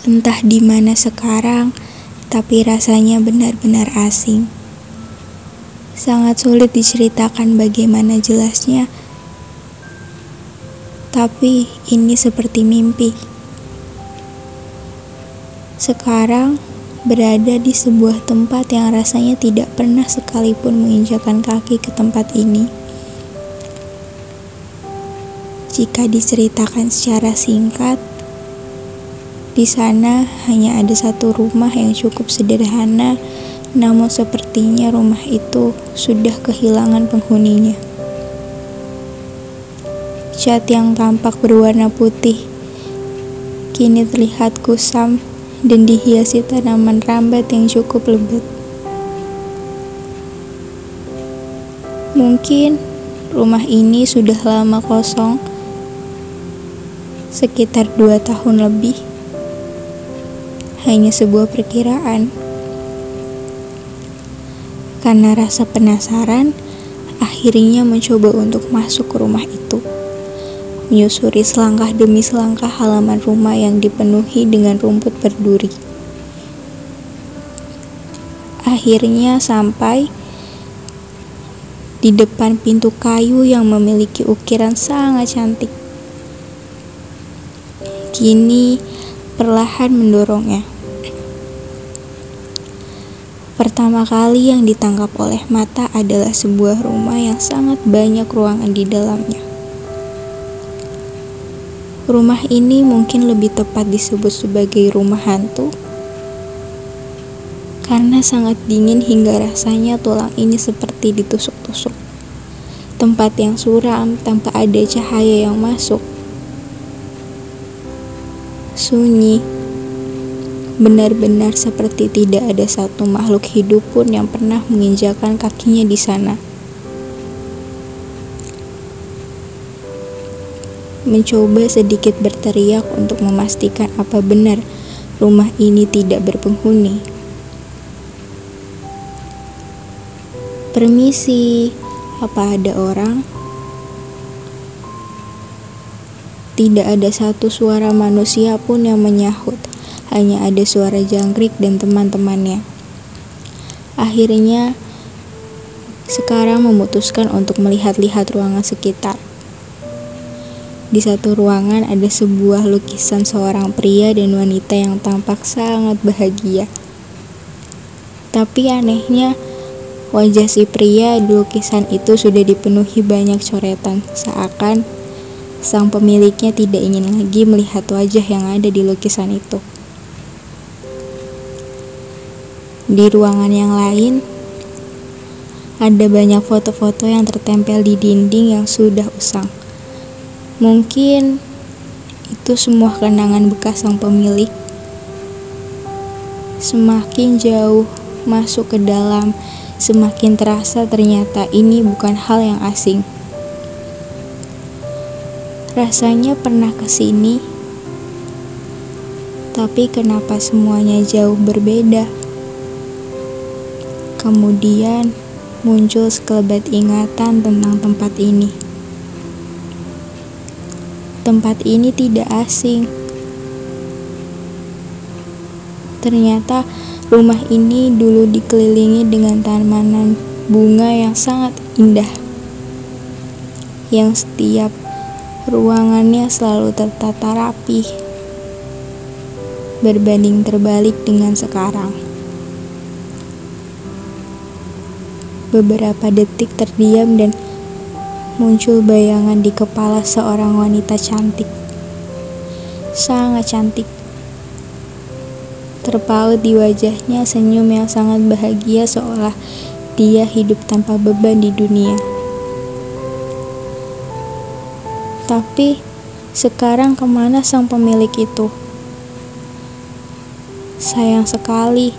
Entah di mana sekarang, tapi rasanya benar-benar asing. Sangat sulit diceritakan bagaimana jelasnya, tapi ini seperti mimpi. Sekarang berada di sebuah tempat yang rasanya tidak pernah sekalipun menginjakan kaki ke tempat ini. Jika diceritakan secara singkat, di sana hanya ada satu rumah yang cukup sederhana, namun sepertinya rumah itu sudah kehilangan penghuninya. Cat yang tampak berwarna putih kini terlihat kusam dan dihiasi tanaman rambat yang cukup lebat. Mungkin rumah ini sudah lama kosong sekitar dua tahun lebih. Hanya sebuah perkiraan. Karena rasa penasaran, akhirnya mencoba untuk masuk ke rumah itu. Menyusuri selangkah demi selangkah halaman rumah yang dipenuhi dengan rumput berduri. Akhirnya sampai di depan pintu kayu yang memiliki ukiran sangat cantik. Kini perlahan mendorongnya. Pertama kali yang ditangkap oleh mata adalah sebuah rumah yang sangat banyak ruangan di dalamnya. Rumah ini mungkin lebih tepat disebut sebagai rumah hantu karena sangat dingin hingga rasanya tulang ini seperti ditusuk-tusuk. Tempat yang suram tanpa ada cahaya yang masuk sunyi. Benar-benar seperti tidak ada satu makhluk hidup pun yang pernah menginjakan kakinya di sana. Mencoba sedikit berteriak untuk memastikan apa benar rumah ini tidak berpenghuni. Permisi, apa ada orang? Tidak ada satu suara manusia pun yang menyahut, hanya ada suara jangkrik dan teman-temannya. Akhirnya, sekarang memutuskan untuk melihat-lihat ruangan sekitar. Di satu ruangan ada sebuah lukisan seorang pria dan wanita yang tampak sangat bahagia. Tapi anehnya, wajah si pria di lukisan itu sudah dipenuhi banyak coretan, seakan Sang pemiliknya tidak ingin lagi melihat wajah yang ada di lukisan itu. Di ruangan yang lain, ada banyak foto-foto yang tertempel di dinding yang sudah usang. Mungkin itu semua kenangan bekas sang pemilik. Semakin jauh masuk ke dalam, semakin terasa ternyata ini bukan hal yang asing. Rasanya pernah ke sini, tapi kenapa semuanya jauh berbeda? Kemudian muncul sekelebat ingatan tentang tempat ini. Tempat ini tidak asing. Ternyata rumah ini dulu dikelilingi dengan tanaman bunga yang sangat indah. Yang setiap Ruangannya selalu tertata rapi, berbanding terbalik dengan sekarang. Beberapa detik terdiam dan muncul bayangan di kepala seorang wanita cantik. Sangat cantik. Terpaut di wajahnya senyum yang sangat bahagia seolah dia hidup tanpa beban di dunia. Tapi sekarang ke mana sang pemilik itu? Sayang sekali,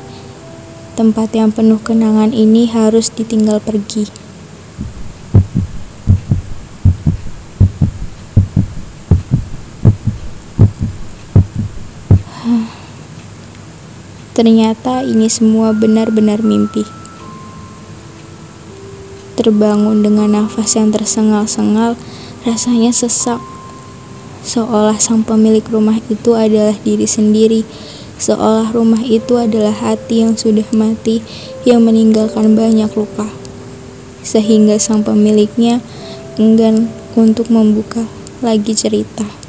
tempat yang penuh kenangan ini harus ditinggal pergi. Ternyata ini semua benar-benar mimpi. Terbangun dengan nafas yang tersengal-sengal, Rasanya sesak. seolah sang pemilik rumah itu adalah diri sendiri, seolah rumah itu adalah hati yang sudah mati, yang meninggalkan banyak luka, sehingga sang pemiliknya enggan untuk membuka lagi cerita.